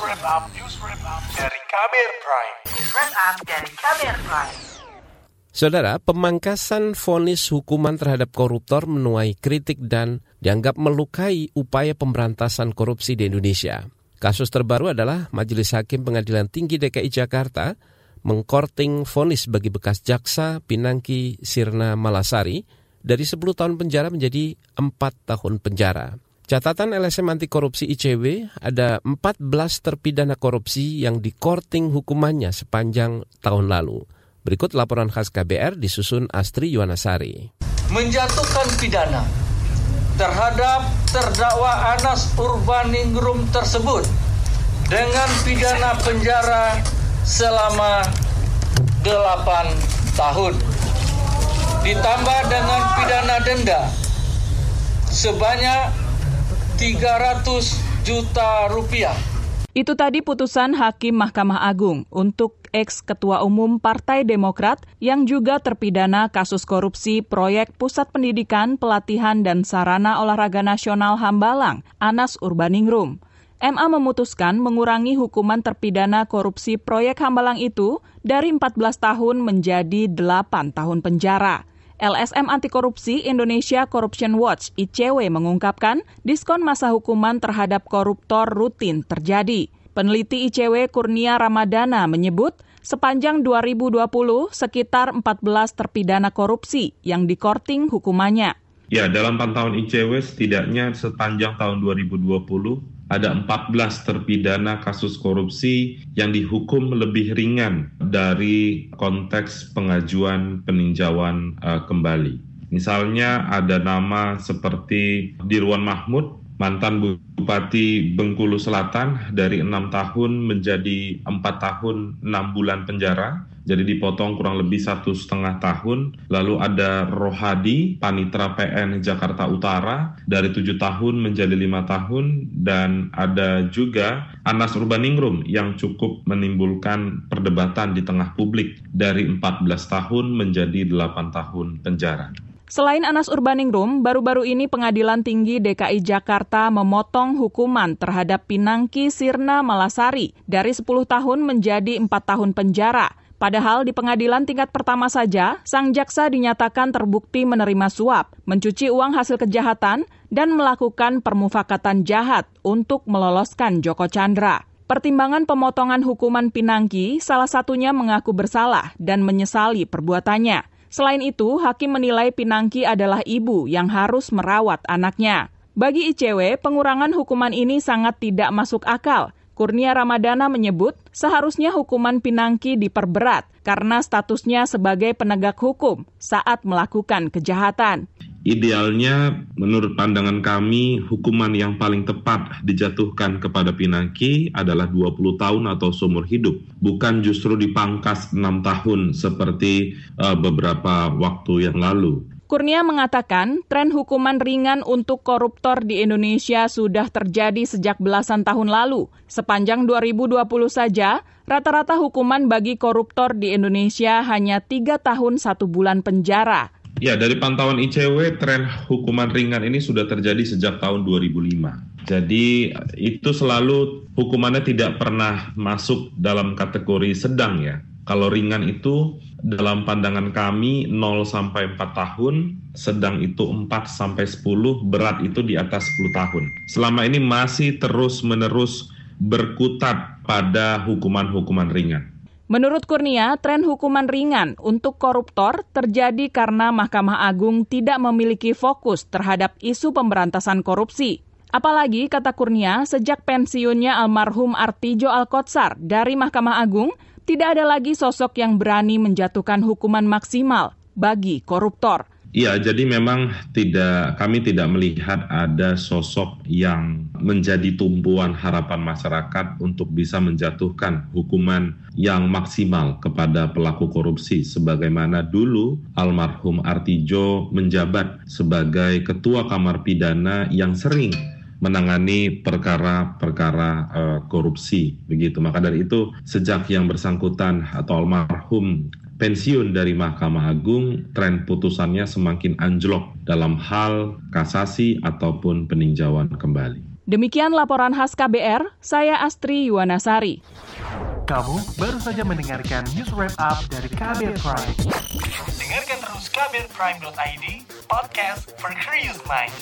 wrap up, news wrap up dari Kamer Prime. News wrap up dari Kamer Prime. Saudara, pemangkasan vonis hukuman terhadap koruptor menuai kritik dan dianggap melukai upaya pemberantasan korupsi di Indonesia. Kasus terbaru adalah Majelis Hakim Pengadilan Tinggi DKI Jakarta mengkorting vonis bagi bekas jaksa Pinangki Sirna Malasari dari 10 tahun penjara menjadi 4 tahun penjara. Catatan LSM anti korupsi ICW ada 14 terpidana korupsi yang dikorting hukumannya sepanjang tahun lalu. Berikut laporan khas KBR disusun Astri Yuwanasari. Menjatuhkan pidana terhadap terdakwa Anas Urbaningrum tersebut dengan pidana penjara selama 8 tahun. Ditambah dengan pidana denda sebanyak 300 juta rupiah. Itu tadi putusan Hakim Mahkamah Agung untuk ex-ketua umum Partai Demokrat yang juga terpidana kasus korupsi proyek Pusat Pendidikan, Pelatihan, dan Sarana Olahraga Nasional Hambalang, Anas Urbaningrum. MA memutuskan mengurangi hukuman terpidana korupsi proyek Hambalang itu dari 14 tahun menjadi 8 tahun penjara. LSM Anti Korupsi Indonesia Corruption Watch ICW mengungkapkan diskon masa hukuman terhadap koruptor rutin terjadi. Peneliti ICW Kurnia Ramadana menyebut sepanjang 2020 sekitar 14 terpidana korupsi yang dikorting hukumannya. Ya, dalam pantauan ICW setidaknya sepanjang tahun 2020 ada 14 terpidana kasus korupsi yang dihukum lebih ringan dari konteks pengajuan peninjauan uh, kembali. Misalnya ada nama seperti Dirwan Mahmud, mantan Bupati Bengkulu Selatan dari enam tahun menjadi empat tahun enam bulan penjara jadi dipotong kurang lebih satu setengah tahun. Lalu ada Rohadi, Panitra PN Jakarta Utara, dari tujuh tahun menjadi lima tahun. Dan ada juga Anas Urbaningrum yang cukup menimbulkan perdebatan di tengah publik dari 14 tahun menjadi 8 tahun penjara. Selain Anas Urbaningrum, baru-baru ini Pengadilan Tinggi DKI Jakarta memotong hukuman terhadap Pinangki Sirna Malasari dari 10 tahun menjadi 4 tahun penjara. Padahal di pengadilan tingkat pertama saja, sang jaksa dinyatakan terbukti menerima suap, mencuci uang hasil kejahatan, dan melakukan permufakatan jahat untuk meloloskan Joko Chandra. Pertimbangan pemotongan hukuman Pinangki salah satunya mengaku bersalah dan menyesali perbuatannya. Selain itu, hakim menilai Pinangki adalah ibu yang harus merawat anaknya. Bagi ICW, pengurangan hukuman ini sangat tidak masuk akal Kurnia Ramadana menyebut seharusnya hukuman Pinangki diperberat karena statusnya sebagai penegak hukum saat melakukan kejahatan. Idealnya, menurut pandangan kami, hukuman yang paling tepat dijatuhkan kepada Pinangki adalah 20 tahun atau seumur hidup, bukan justru dipangkas 6 tahun seperti uh, beberapa waktu yang lalu. Kurnia mengatakan tren hukuman ringan untuk koruptor di Indonesia sudah terjadi sejak belasan tahun lalu. Sepanjang 2020 saja, rata-rata hukuman bagi koruptor di Indonesia hanya tiga tahun satu bulan penjara. Ya, dari pantauan ICW, tren hukuman ringan ini sudah terjadi sejak tahun 2005. Jadi itu selalu hukumannya tidak pernah masuk dalam kategori sedang ya. Kalau ringan itu dalam pandangan kami 0 sampai 4 tahun, sedang itu 4 sampai 10, berat itu di atas 10 tahun. Selama ini masih terus-menerus berkutat pada hukuman-hukuman ringan. Menurut Kurnia, tren hukuman ringan untuk koruptor terjadi karena Mahkamah Agung tidak memiliki fokus terhadap isu pemberantasan korupsi. Apalagi, kata Kurnia, sejak pensiunnya almarhum Artijo Alkotsar dari Mahkamah Agung, tidak ada lagi sosok yang berani menjatuhkan hukuman maksimal bagi koruptor. Iya, jadi memang tidak kami tidak melihat ada sosok yang menjadi tumpuan harapan masyarakat untuk bisa menjatuhkan hukuman yang maksimal kepada pelaku korupsi sebagaimana dulu almarhum Artijo menjabat sebagai ketua Kamar Pidana yang sering menangani perkara-perkara uh, korupsi begitu. Maka dari itu sejak yang bersangkutan atau almarhum pensiun dari Mahkamah Agung, tren putusannya semakin anjlok dalam hal kasasi ataupun peninjauan kembali. Demikian laporan khas KBR, saya Astri Yuwanasari. Kamu baru saja mendengarkan news wrap up dari KBR Prime. Dengarkan terus kbrprime.id, podcast for curious mind.